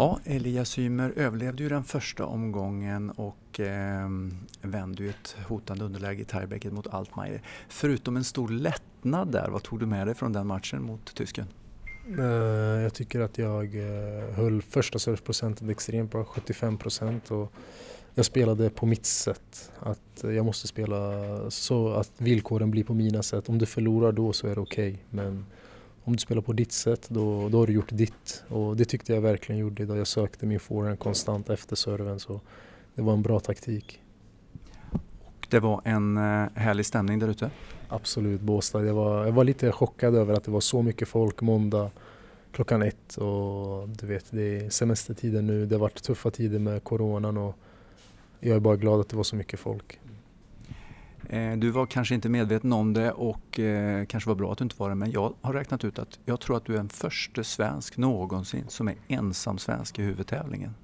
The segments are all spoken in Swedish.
Ja, Elias Ymer överlevde ju den första omgången och eh, vände ju ett hotande underläge i tiebreaket mot Altmaier. Förutom en stor lättnad där, vad tog du med dig från den matchen mot tysken? Eh, jag tycker att jag eh, höll första serveprocenten extremt bra, 75 procent. jag spelade på mitt sätt. Att eh, jag måste spela så att villkoren blir på mina sätt. Om du förlorar då så är det okej. Okay. Men om du spelar på ditt sätt då, då har du gjort ditt. Och det tyckte jag verkligen gjorde idag. Jag sökte min forehand konstant efter serven så det var en bra taktik. Och det var en eh, härlig stämning där ute? Absolut, Båstad. Jag var, jag var lite chockad över att det var så mycket folk måndag klockan ett och du vet det är semestertider nu. Det har varit tuffa tider med coronan och jag är bara glad att det var så mycket folk. Eh, du var kanske inte medveten om det och eh, kanske var bra att du inte var det men jag har räknat ut att jag tror att du är den första svensk någonsin som är ensam svensk i huvudtävlingen.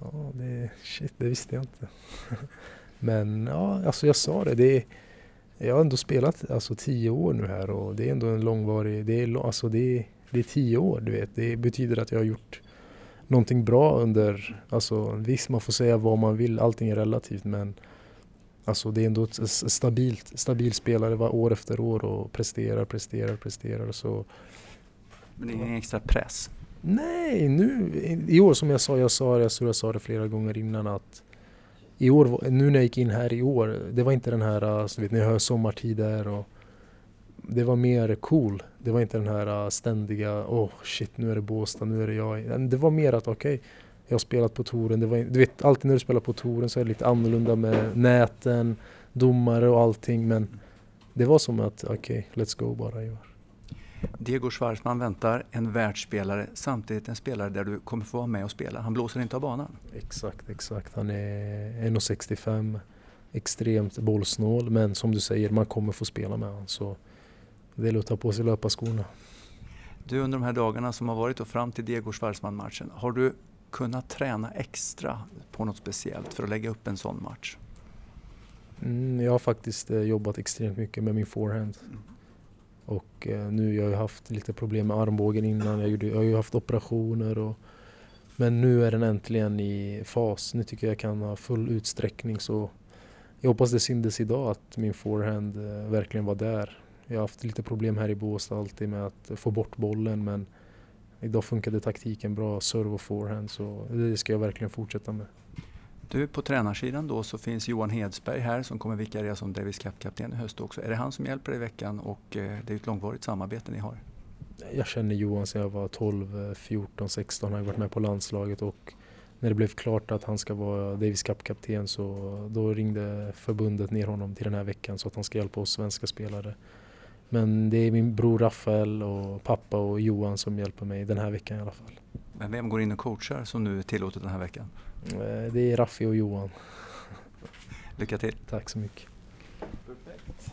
Ja, det, shit, det visste jag inte. men ja, alltså jag sa det. det jag har ändå spelat alltså, tio år nu här och det är ändå en långvarig... Det är, alltså, det det är tio år, du vet. Det betyder att jag har gjort någonting bra under... Alltså visst, man får säga vad man vill, allting är relativt men Alltså det är ändå ett stabilt, stabil spelare var år efter år och presterar, presterar, presterar. Så, Men det är ingen extra press? Nej, nu i år som jag sa, jag sa det, jag jag sa det flera gånger innan att i år, nu när jag gick in här i år, det var inte den här, alltså, vet, jag hör sommartider och det var mer cool. Det var inte den här ständiga, åh oh, shit nu är det Båstad, nu är det jag. Det var mer att okej, okay, jag har spelat på touren. Det var, du vet, alltid när du spelar på touren så är det lite annorlunda med näten, domare och allting. Men det var som att, okej, okay, let's go bara i år. Diego Schwartzman väntar, en världsspelare, samtidigt en spelare där du kommer få vara med och spela. Han blåser inte av banan. Exakt, exakt. Han är 1,65, extremt bollsnål, men som du säger, man kommer få spela med honom. Så det gäller att ta på sig löparskorna. Du, under de här dagarna som har varit och fram till Diego Schwartzman-matchen, har du kunna träna extra på något speciellt för att lägga upp en sån match? Mm, jag har faktiskt eh, jobbat extremt mycket med min forehand. Mm. Och eh, nu jag har jag haft lite problem med armbågen innan. Jag, gjorde, jag har ju haft operationer. Och, men nu är den äntligen i fas. Nu tycker jag jag kan ha full utsträckning. Så jag hoppas det syntes idag att min forehand eh, verkligen var där. Jag har haft lite problem här i Båstad alltid med att få bort bollen men Idag funkade taktiken bra, serve och forehand, så det ska jag verkligen fortsätta med. Du, på tränarsidan då så finns Johan Hedsberg här som kommer vikariera som Davis Cup-kapten i höst också. Är det han som hjälper dig i veckan och eh, det är ett långvarigt samarbete ni har? Jag känner Johan sedan jag var 12, 14, 16. Han har varit med på landslaget och när det blev klart att han ska vara Davis Cup-kapten så då ringde förbundet ner honom till den här veckan så att han ska hjälpa oss svenska spelare men det är min bror Rafael och pappa och Johan som hjälper mig den här veckan i alla fall. Men vem går in och coachar som nu är tillåtet den här veckan? Eh, det är Raffi och Johan. Lycka till! Tack så mycket. Perfekt.